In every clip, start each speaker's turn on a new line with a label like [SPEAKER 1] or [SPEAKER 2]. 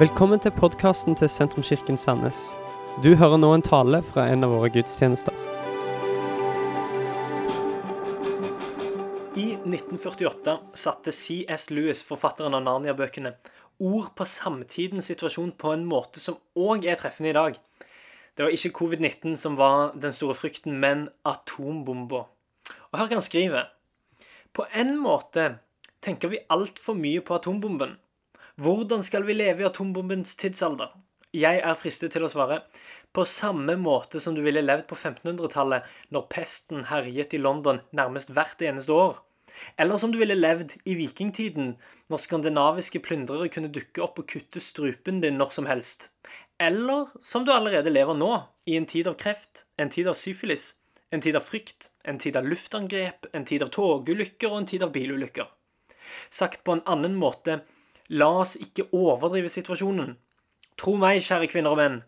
[SPEAKER 1] Velkommen til podkasten til Sentrumskirken Sandnes. Du hører nå en tale fra en av våre gudstjenester.
[SPEAKER 2] I 1948 satte C.S. Lewis, forfatteren av Narnia-bøkene, ord på samtidens situasjon på en måte som òg er treffende i dag. Det var ikke covid-19 som var den store frykten, men atombomba. Og hør hva han skriver. På en måte tenker vi altfor mye på atombomben. Hvordan skal vi leve i atombombens tidsalder? Jeg er fristet til å svare på samme måte som du ville levd på 1500-tallet, når pesten herjet i London nærmest hvert eneste år. Eller som du ville levd i vikingtiden, når skandinaviske plyndrere kunne dukke opp og kutte strupen din når som helst. Eller som du allerede lever nå, i en tid av kreft, en tid av syfilis, en tid av frykt, en tid av luftangrep, en tid av togulykker og en tid av bilulykker. Sagt på en annen måte, la oss ikke overdrive situasjonen. Tro meg, kjære kvinner og menn,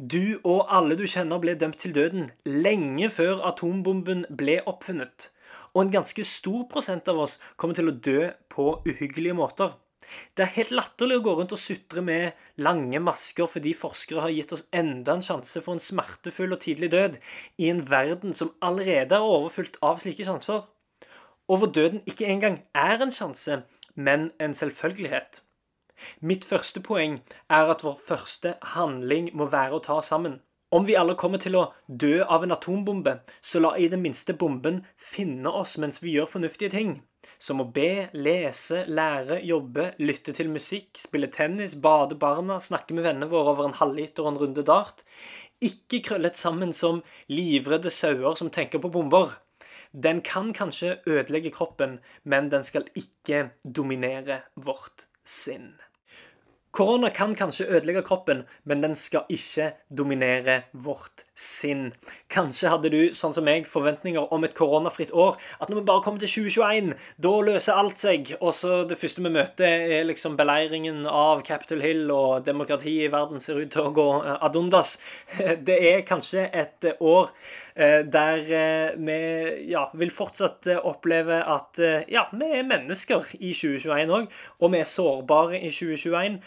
[SPEAKER 2] du og alle du kjenner ble dømt til døden lenge før atombomben ble oppfunnet. Og en ganske stor prosent av oss kommer til å dø på uhyggelige måter. Det er helt latterlig å gå rundt og sutre med lange masker fordi forskere har gitt oss enda en sjanse for en smertefull og tidlig død i en verden som allerede er overfylt av slike sjanser. Og hvor døden ikke engang er en sjanse, men en selvfølgelighet. Mitt første poeng er at vår første handling må være å ta sammen. Om vi alle kommer til å dø av en atombombe, så la i det minste bomben finne oss mens vi gjør fornuftige ting. Som å be, lese, lære, jobbe, lytte til musikk, spille tennis, bade barna, snakke med vennene våre over en halvliter og en runde dart. Ikke krøllet sammen som livredde sauer som tenker på bomber. Den kan kanskje ødelegge kroppen, men den skal ikke dominere vårt sinn. Korona kan kanskje ødelegge kroppen, men den skal ikke dominere vårt sinn. Kanskje hadde du, sånn som meg, forventninger om et koronafritt år. At når vi bare kommer til 2021, da løser alt seg. Og så det første vi møter, er liksom beleiringen av Capitol Hill, og demokratiet i verden ser ut til å gå ad undas. Det er kanskje et år der vi ja, vil fortsatt oppleve at ja, vi er mennesker i 2021 òg, og vi er sårbare i 2021,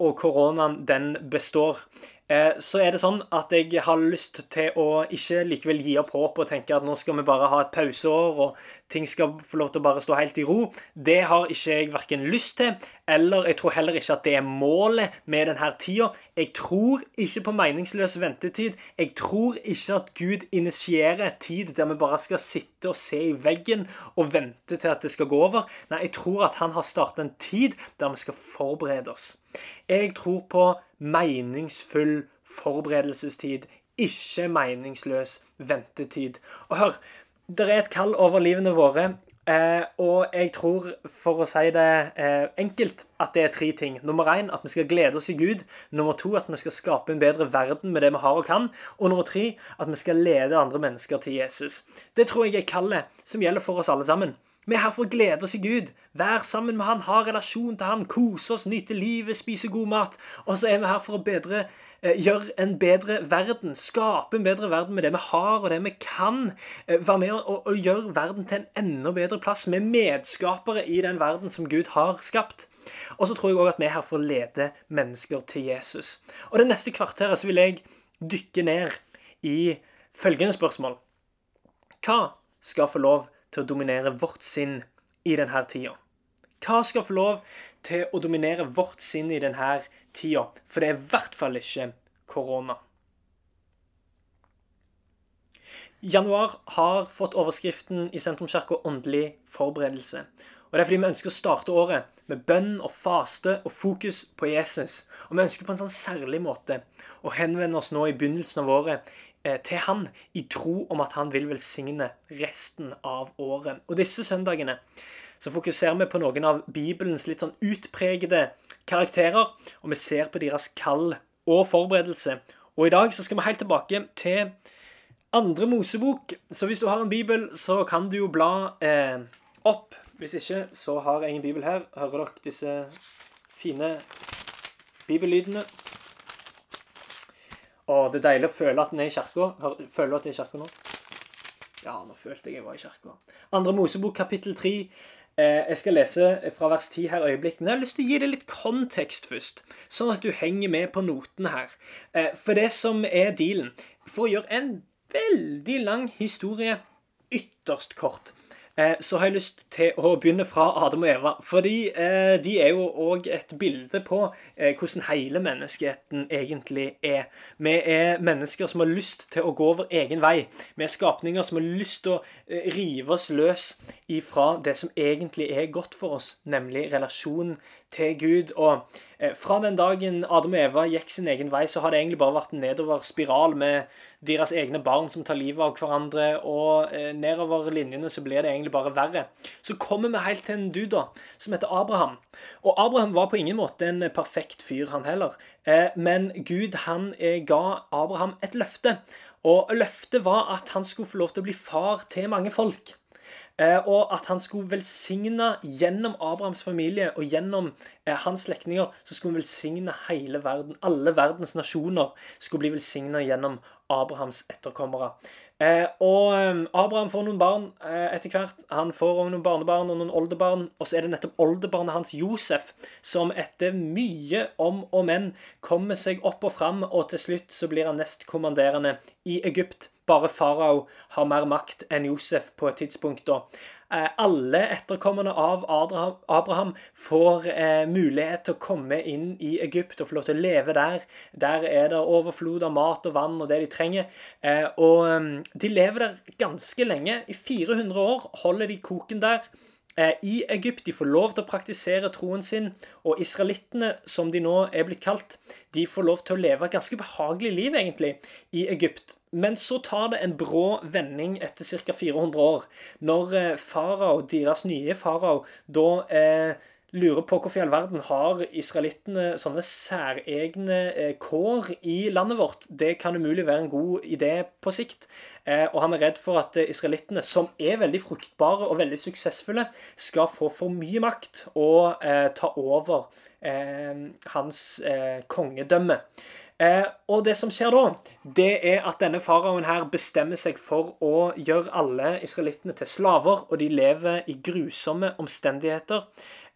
[SPEAKER 2] og koronaen den består. Eh, så er det sånn at jeg har lyst til å ikke likevel gi opp håpet og tenke at nå skal vi bare ha et pauseår og ting skal få lov til å bare stå helt i ro. Det har ikke jeg verken lyst til, eller jeg tror heller ikke at det er målet med denne tida. Jeg tror ikke på meningsløs ventetid. Jeg tror ikke at Gud initierer tid der vi bare skal sitte og se i veggen og vente til at det skal gå over. Nei, jeg tror at han har startet en tid der vi skal forberede oss. Jeg tror på meningsfull forberedelsestid, ikke meningsløs ventetid. Og hør, det er et kall over livene våre, eh, og jeg tror, for å si det eh, enkelt, at det er tre ting. Nummer én at vi skal glede oss i Gud. Nummer to at vi skal skape en bedre verden med det vi har og kan. Og nummer tre at vi skal lede andre mennesker til Jesus. Det tror jeg er kallet som gjelder for oss alle sammen. Vi er her for å glede oss i Gud, være sammen med Han, ha relasjon til Han, kose oss, nyte livet, spise god mat. Og så er vi her for å bedre, eh, gjøre en bedre verden, skape en bedre verden med det vi har og det vi kan. Eh, være med og, og gjøre verden til en enda bedre plass. Vi er medskapere i den verden som Gud har skapt. Og så tror jeg òg at vi er her for å lede mennesker til Jesus. Og det neste kvarteret så vil jeg dykke ned i følgende spørsmål. Hva skal få lov til å dominere vårt sinn i denne tida? Hva skal få lov til å dominere vårt sinn i denne tida? For det er i hvert fall ikke korona. Januar har fått overskriften i Sentrumskirka 'Åndelig forberedelse'. Og Det er fordi vi ønsker å starte året med bønn og faste og fokus på Jesus. Og vi ønsker på en sånn særlig måte å henvende oss nå i begynnelsen av året Eh, til han i tro om at han vil velsigne resten av året. Og disse søndagene så fokuserer vi på noen av Bibelens litt sånn utpregede karakterer, og vi ser på deres kall og forberedelse. Og i dag så skal vi helt tilbake til andre Mosebok. Så hvis du har en bibel, så kan du jo bla eh, opp. Hvis ikke, så har jeg en bibel her. Hører dere disse fine bibellydene? Og det er deilig å føle at en er i kirka. Føler du at du er i kirka nå? Ja, nå følte jeg jeg var i kirka. Andre Mosebok kapittel 3. Eh, jeg skal lese fra vers 10 her øyeblikk, men jeg har lyst til å gi deg litt kontekst først. Sånn at du henger med på notene her. Eh, for det som er dealen For å gjøre en veldig lang historie ytterst kort, så har jeg lyst til å begynne fra Adam og Eva. Fordi eh, de er jo òg et bilde på eh, hvordan hele menneskeheten egentlig er. Vi er mennesker som har lyst til å gå vår egen vei. Vi er skapninger som har lyst til å rive oss løs ifra det som egentlig er godt for oss, nemlig relasjonen til Gud. Og fra den dagen Adam og Eva gikk sin egen vei, så har det egentlig bare vært en nedover spiral med deres egne barn som tar livet av hverandre, og eh, nedover linjene så blir det egentlig bare verre. Så kommer vi helt til en du, da, som heter Abraham. Og Abraham var på ingen måte en perfekt fyr, han heller. Eh, men Gud han eh, ga Abraham et løfte. Og løftet var at han skulle få lov til å bli far til mange folk. Eh, og at han skulle velsigne gjennom Abrahams familie og gjennom eh, hans slektninger så skulle han velsigne hele verden. Alle verdens nasjoner skulle bli velsigna gjennom Abrahams etterkommere. Eh, og Abraham får noen barn etter hvert. Han får også noen barnebarn og noen oldebarn. Og så er det nettopp oldebarnet hans, Josef, som etter mye om og men kommer seg opp og fram, og til slutt så blir han nestkommanderende i Egypt. Bare farao har mer makt enn Josef på et tidspunkt da. Eh, alle etterkommerne av Abraham får eh, mulighet til å komme inn i Egypt og få lov til å leve der. Der er det overflod av mat og vann og det de trenger. Eh, og mm, de lever der ganske lenge. I 400 år holder de koken der. I Egypt. De får lov til å praktisere troen sin. Og israelittene, som de nå er blitt kalt, de får lov til å leve et ganske behagelig liv, egentlig, i Egypt. Men så tar det en brå vending etter ca. 400 år, når eh, farao, deres nye farao, da eh, lurer på hvorfor i all verden har israelittene sånne særegne eh, kår i landet vårt. Det kan umulig være en god idé på sikt. Eh, og han er redd for at israelittene, som er veldig fruktbare og veldig suksessfulle, skal få for mye makt og eh, ta over hans kongedømme. Eh, og det som skjer da, det er at denne faraoen her bestemmer seg for å gjøre alle israelittene til slaver, og de lever i grusomme omstendigheter.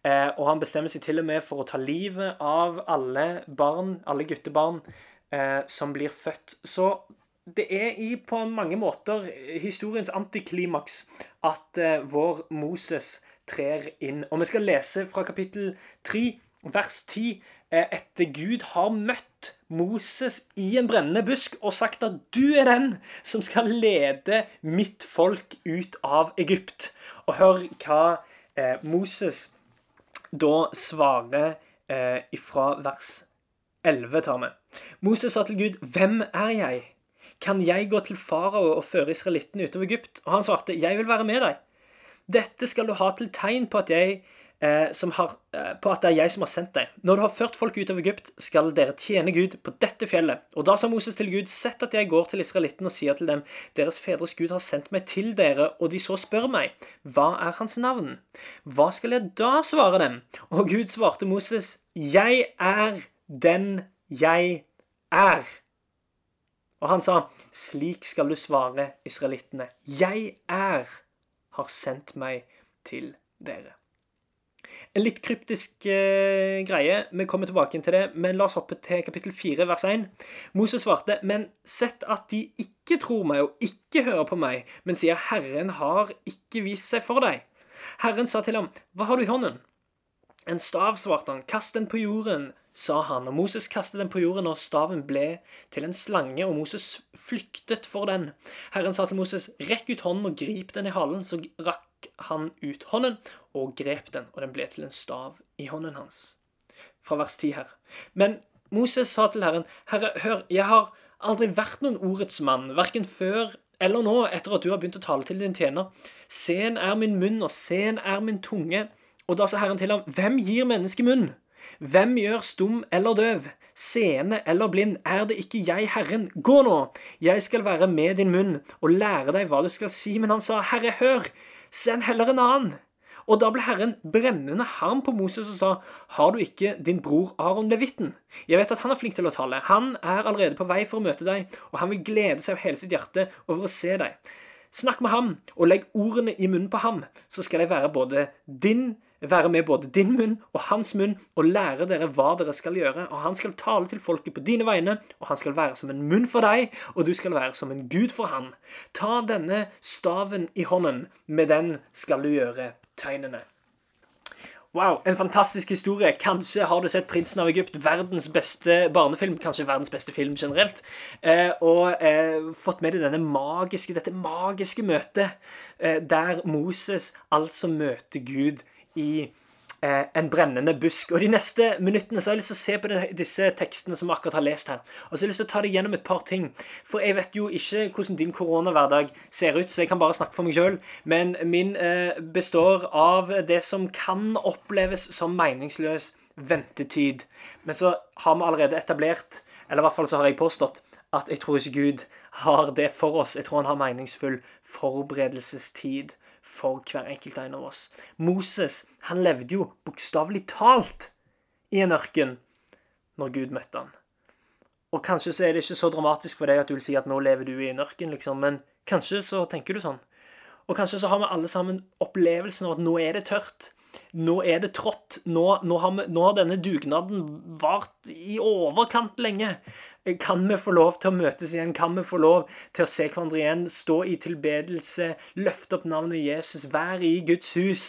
[SPEAKER 2] Eh, og han bestemmer seg til og med for å ta livet av alle barn, alle guttebarn eh, som blir født. Så det er i på mange måter historiens antiklimaks at eh, vår Moses trer inn. Og vi skal lese fra kapittel 3, vers 10, eh, etter Gud har møtt Moses i en brennende busk og sagt at du er den som skal lede mitt folk ut av Egypt. Og hør hva eh, Moses da svarer eh, ifra vers 11 tar vi. Moses sa til Gud, 'Hvem er jeg? Kan jeg gå til farao og føre israelittene utover Egypt?' Og han svarte, 'Jeg vil være med deg.' Dette skal du ha til tegn på at jeg har, eh, på at det er jeg som har sendt deg. Når du har ført folk ut av Egypt, skal dere tjene Gud på dette fjellet. Og da sa Moses til Gud, sett at jeg går til israelittene og sier til dem, deres fedres Gud har sendt meg til dere, og de så spør meg, hva er hans navn? Hva skal jeg da svare dem? Og Gud svarte Moses, jeg er den jeg er. Og han sa, slik skal du svare israelittene, jeg er har sendt meg til dere. En litt kryptisk eh, greie. Vi kommer tilbake til det, men la oss hoppe til kapittel 4, vers 1. Moses svarte, men sett at de ikke tror meg og ikke hører på meg, men sier Herren har ikke vist seg for deg. Herren sa til ham, hva har du i hånden? En stav, svarte han, kast den på jorden, sa han. Og Moses kastet den på jorden, og staven ble til en slange, og Moses flyktet for den. Herren sa til Moses, rekk ut hånden og grip den i halen. Så rakk han ut hånden og grep den, og den ble til en stav i hånden hans. Fra vers 10 her. Men Moses sa til Herren, Herre, hør, jeg har aldri vært noen ordets mann, verken før eller nå, etter at du har begynt å tale til din tjener. Sen er min munn, og sen er min tunge. Og da sa Herren til ham, hvem gir mennesket munn? Hvem gjør stum eller døv, seende eller blind? Er det ikke jeg, Herren? Gå nå, jeg skal være med din munn og lære deg hva du skal si. Men han sa, Herre, hør, Send heller en annen. Og da ble Herren brennende harm på Moses og sa, har du ikke din bror Aron levitten? Jeg vet at han er flink til å tale. Han er allerede på vei for å møte deg, og han vil glede seg av hele sitt hjerte over å se deg. snakk med ham, og legg ordene i munnen på ham, så skal de være både din være med både din munn og hans munn og lære dere hva dere skal gjøre. Og han skal tale til folket på dine vegne, og han skal være som en munn for deg, og du skal være som en gud for han. Ta denne staven i hånden, med den skal du gjøre tegnene. Wow, en fantastisk historie. Kanskje har du sett 'Prinsen av Egypt', verdens beste barnefilm, kanskje verdens beste film generelt, eh, og eh, fått med deg magiske, dette magiske møtet eh, der Moses altså møter Gud i eh, en brennende busk. Og De neste minuttene så har jeg lyst til å se på den, disse tekstene som vi akkurat har lest her. Og så har jeg lyst til å ta deg gjennom et par ting. For jeg vet jo ikke hvordan din koronahverdag ser ut, så jeg kan bare snakke for meg sjøl. Men min eh, består av det som kan oppleves som meningsløs ventetid. Men så har vi allerede etablert, eller i hvert fall så har jeg påstått, at jeg tror ikke Gud har det for oss. Jeg tror han har meningsfull forberedelsestid for hver enkelt en av oss. Moses han levde jo bokstavelig talt i en ørken når Gud møtte han. Og Kanskje så er det ikke så dramatisk for deg at du vil si at nå lever du i en ørken, liksom, men kanskje så tenker du sånn. Og kanskje så har vi alle sammen opplevelsen av at nå er det tørt. Nå er det trått. Nå, nå, har, vi, nå har denne dugnaden vart i overkant lenge. Kan vi få lov til å møtes igjen? Kan vi få lov til å se hverandre igjen? Stå i tilbedelse, løfte opp navnet Jesus, være i Guds hus?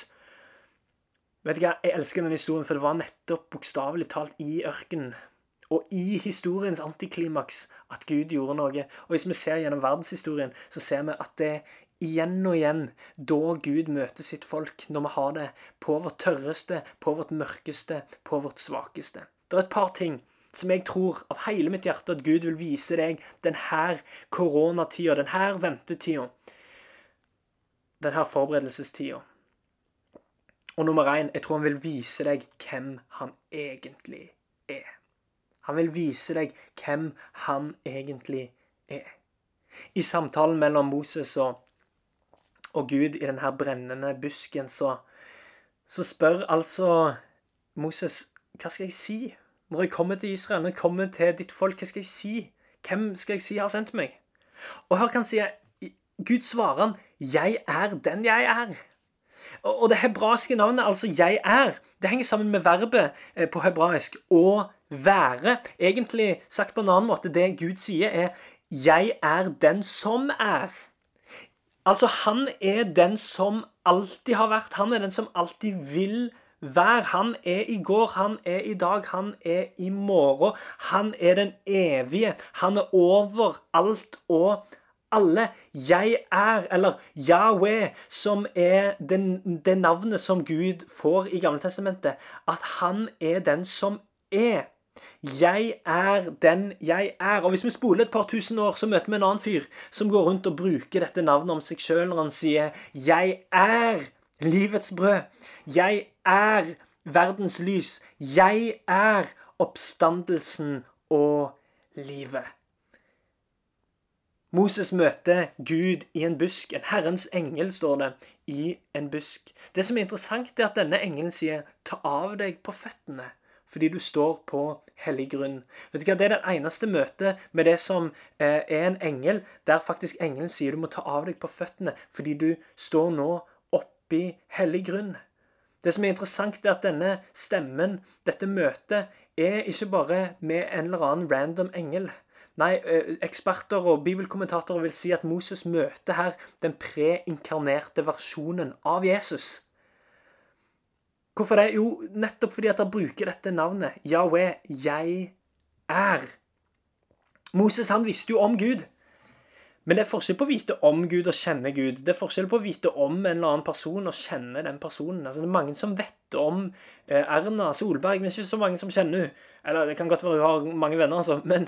[SPEAKER 2] Vet du hva, Jeg elsker denne historien, for det var nettopp bokstavelig talt i ørkenen. Og i historiens antiklimaks at Gud gjorde noe. Og hvis vi ser gjennom verdenshistorien, så ser vi at det igjen og igjen da Gud møter sitt folk, når vi har det på vårt tørreste, på vårt mørkeste, på vårt svakeste. Det er et par ting som jeg tror av hele mitt hjerte at Gud vil vise deg denne koronatida, denne ventetida. Denne forberedelsestida. Og nummer én, jeg tror han vil vise deg hvem han egentlig er. Han vil vise deg hvem han egentlig er. I samtalen mellom Moses og, og Gud i denne brennende busken, så, så spør altså Moses hva skal jeg si? Når jeg kommer til Israel, når jeg kommer til ditt folk, hva skal jeg si? Hvem skal jeg si har sendt meg? Og her kan han si Gud svarer han 'Jeg er den jeg er'. Og det hebraiske navnet, altså 'jeg er', det henger sammen med verbet eh, på hebraisk 'å være'. Egentlig sagt på en annen måte, det Gud sier, er 'jeg er den som er'. Altså, han er den som alltid har vært. Han er den som alltid vil være Vær. Han er i går, han er i dag, han er i morgen. Han er den evige. Han er over alt og alle. Jeg er, eller Yahweh, som er det, navnet som Gud får i Gamletestamentet. At han er den som er. Jeg er den jeg er. Og Hvis vi spoler et par tusen år, så møter vi en annen fyr som går rundt og bruker dette navnet om seg sjøl når han sier 'Jeg er' livets brød. Jeg er verdens lys. Jeg er oppstandelsen og livet. Moses møter Gud i en busk. En Herrens engel, står det, i en busk. Det som er interessant, er at denne engelen sier 'ta av deg på føttene', fordi du står på hellig grunn. Vet du hva, Det er det eneste møtet med det som eh, er en engel, der faktisk engelen sier du må ta av deg på føttene, fordi du står nå oppi hellig grunn. Det som er interessant, er at denne stemmen, dette møtet, er ikke bare med en eller annen random engel. Nei, eksperter og bibelkommentatorer vil si at Moses møter her den preinkarnerte versjonen av Jesus. Hvorfor det? Jo, nettopp fordi at han bruker dette navnet. Yahweh, jeg er. Moses han visste jo om Gud. Men det er forskjell på å vite om Gud og kjenne Gud. Det er forskjell på å vite om en eller annen person og kjenne den personen. Altså, det er mange som vet om eh, Erna Solberg, men ikke så mange som kjenner henne. Eller det kan godt være hun har mange venner, altså. Men,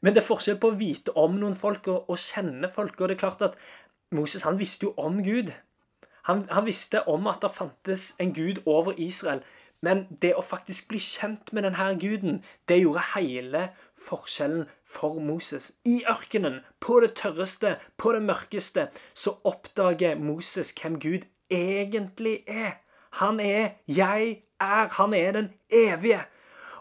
[SPEAKER 2] men, det er forskjell på å vite om noen folk og, og, kjenne folk. Og det er klart at Moses han visste jo om Gud. Han, han visste om at det fantes en gud over Israel. Men det å faktisk bli kjent med denne guden, det gjorde hele forskjellen for Moses. I ørkenen, på det tørreste, på det mørkeste, så oppdager Moses hvem Gud egentlig er. Han er 'jeg er'. Han er den evige.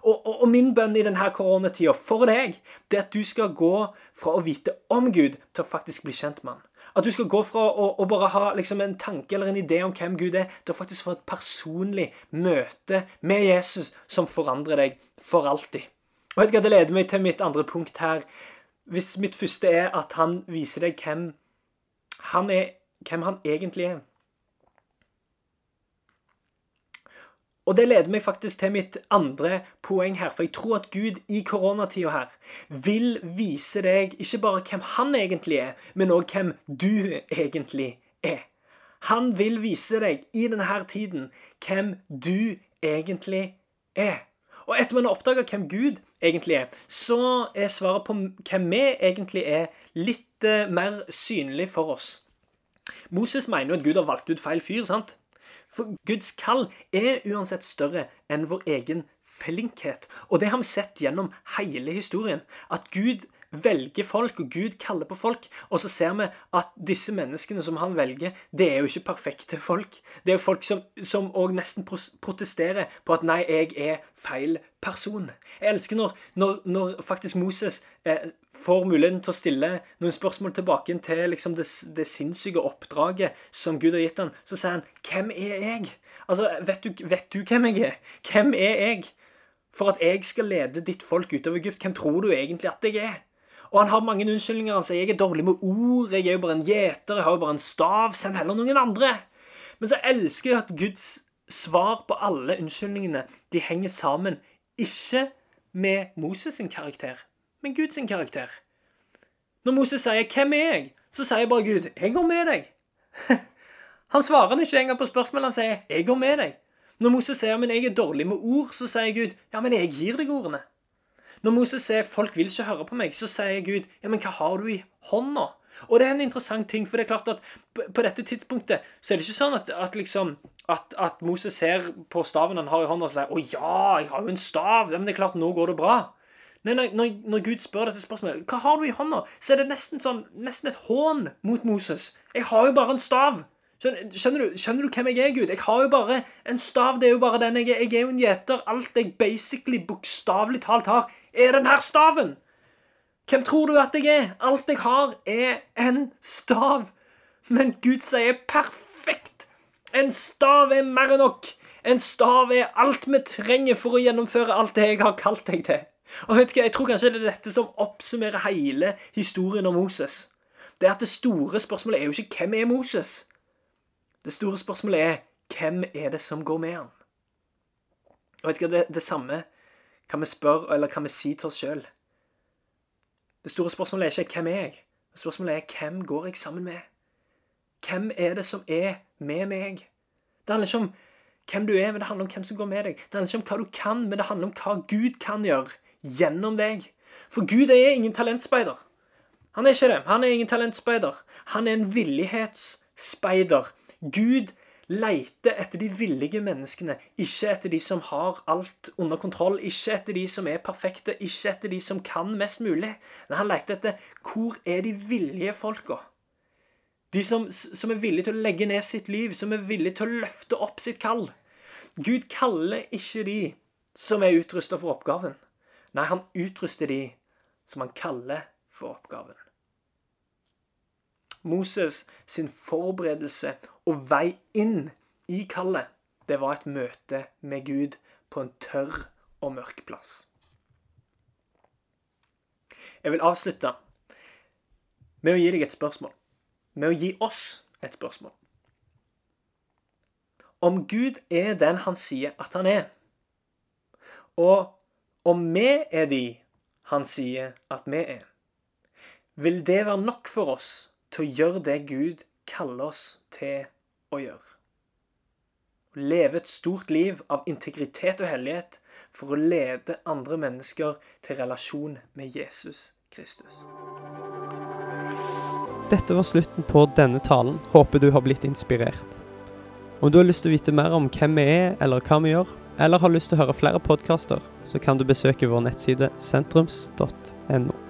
[SPEAKER 2] Og, og, og min bønn i denne koronatida for deg, det er at du skal gå fra å vite om Gud til å faktisk bli kjent med han. At du skal gå fra å, å bare ha liksom en tanke eller en idé om hvem Gud er, til å faktisk få et personlig møte med Jesus som forandrer deg for alltid. Og hva, Det leder meg til mitt andre punkt her. Hvis mitt første er at han viser deg hvem han, er, hvem han egentlig er. Og det leder meg faktisk til mitt andre poeng her. For jeg tror at Gud i koronatida her vil vise deg ikke bare hvem han egentlig er, men òg hvem du egentlig er. Han vil vise deg i denne tiden hvem du egentlig er. Og etter man har oppdaga hvem Gud egentlig er, så er svaret på hvem vi egentlig er, litt uh, mer synlig for oss. Moses mener jo at Gud har valgt ut feil fyr. sant? For Guds kall er uansett større enn vår egen flinkhet. Og det har vi sett gjennom hele historien. At Gud velger folk, og Gud kaller på folk. Og så ser vi at disse menneskene som han velger, det er jo ikke perfekte folk. Det er jo folk som òg nesten protesterer på at 'nei, jeg er feil person'. Jeg elsker når, når, når faktisk Moses eh, får muligheten til å stille noen spørsmål tilbake til liksom det, det sinnssyke oppdraget som Gud har gitt ham, så sier han 'Hvem er jeg?' Altså, vet du, vet du, hvem jeg er? Hvem er jeg? For at jeg skal lede ditt folk utover Egypt, hvem tror du egentlig at jeg er? Og han har mange unnskyldninger. Han sier 'jeg er dårlig med ord', 'jeg er jo bare en gjeter', 'jeg har jo bare en stav', send heller noen andre. Men så elsker jeg at Guds svar på alle unnskyldningene de henger sammen, ikke med Moses sin karakter, men Guds sin karakter. Når Moses sier 'Hvem er jeg?', så sier bare Gud 'Jeg går med deg'. Han svarer ikke engang på spørsmålet. Han sier 'Jeg går med deg'. Når Moses sier 'Men jeg er dårlig med ord', så sier Gud 'Ja, men jeg gir deg ordene'. Når Moses sier 'Folk vil ikke høre på meg', så sier Gud 'Ja, men hva har du i hånda?' Og det er en interessant ting, for det er klart at på dette tidspunktet så er det ikke sånn at, at liksom at, at, Moses ser på staven han har i hånda og sier 'Å ja, jeg har jo en stav', ja, men det er klart, nå går det bra'. Nei, når, når, Gud spør dette spørsmålet, hva har du i hånda, så er det nesten, sånn, nesten et hån mot Moses. Jeg har jo bare en stav. Skjønner, du, skjønner, du, hvem jeg er, Gud? Jeg har jo bare en stav. Det er jo bare den jeg er. Jeg er jo en gjeter. Alt jeg basically, bokstavelig talt har, er den her staven. Hvem tror du at jeg er? Alt jeg har, er en stav. Men Gud sier perfekt. En stav er mer enn nok. En stav er alt vi trenger for å gjennomføre alt det jeg har kalt deg til. Og vet du hva, Jeg tror kanskje det er dette som oppsummerer hele historien om Moses. Det er at det store spørsmålet er jo ikke hvem er Moses? Det store spørsmålet er hvem er det som går med han? Og vet du hva, det, det samme kan vi spør, eller hva vi sier til oss sjøl. Det store spørsmålet er ikke hvem er jeg? Det Spørsmålet er hvem går jeg sammen med? Hvem er det som er med meg? Det handler ikke om hvem du er, men det handler om hvem som går med deg. Det handler ikke om hva du kan, men det handler om hva Gud kan gjøre gjennom deg. For Gud er ingen talentspeider. Han er ikke det. Han er ingen talentspeider. Han er en villighetsspeider. Gud leiter etter de villige menneskene, ikke etter de som har alt under kontroll, ikke etter de som er perfekte, ikke etter de som kan mest mulig. Men han leter etter hvor er de villige folka? De som, som, er villige til å legge ned sitt liv, som er villige til å løfte opp sitt kall. Gud kaller ikke de som er utrusta for oppgaven. Nei, han utruster de som han kaller for oppgaven. Moses sin forberedelse og vei inn i kallet, det var et møte med Gud på en tørr og mørk plass. Jeg vil avslutte med å gi deg et spørsmål. Med å gi oss et spørsmål. Om Gud er den han sier at han er, og om vi er de han sier at vi er, vil det være nok for oss til å gjøre det Gud kaller oss til å gjøre. Å leve et stort liv av integritet og hellighet for å lede andre mennesker til relasjon med Jesus Kristus.
[SPEAKER 1] Dette var slutten på denne talen. Håper du har blitt inspirert. Om du har lyst til å vite mer om hvem vi er, eller hva vi gjør, eller har lyst til å høre flere podkaster, så kan du besøke vår nettside sentrums.no.